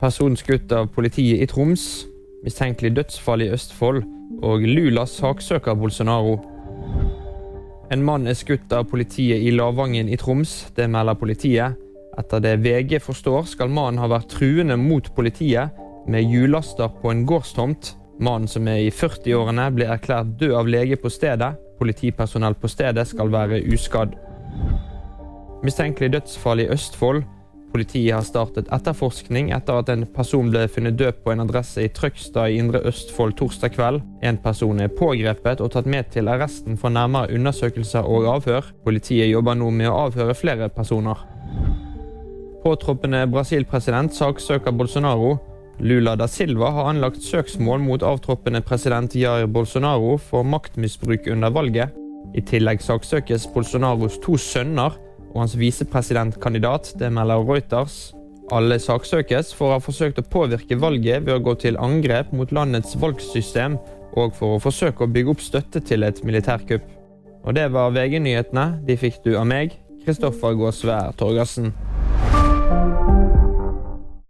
Person skutt av politiet i Troms. Mistenkelig dødsfall i Østfold. Og Lula saksøker Bolsonaro. En mann er skutt av politiet i Lavangen i Troms. Det melder politiet. Etter det VG forstår, skal mannen ha vært truende mot politiet med hjullaster på en gårdstomt. Mannen som er i 40-årene, ble erklært død av lege på stedet. Politipersonell på stedet skal være uskadd. Mistenkelig dødsfall i Østfold. Politiet har startet etterforskning etter at en person ble funnet død på en adresse i Trøgstad i Indre Østfold torsdag kveld. En person er pågrepet og tatt med til arresten for nærmere undersøkelser og avhør. Politiet jobber nå med å avhøre flere personer. Påtroppende Brasil-president saksøker Bolsonaro. Lula da Silva har anlagt søksmål mot avtroppende president Jair Bolsonaro for maktmisbruk under valget. I tillegg saksøkes Bolsonaros to sønner og hans visepresidentkandidat, det melder Reuters. Alle saksøkes for å ha forsøkt å påvirke valget ved å gå til angrep mot landets valgsystem og for å forsøke å bygge opp støtte til et militærkupp. Og det var VG-nyhetene. De fikk du av meg, Kristoffer Gåsvær Torgersen.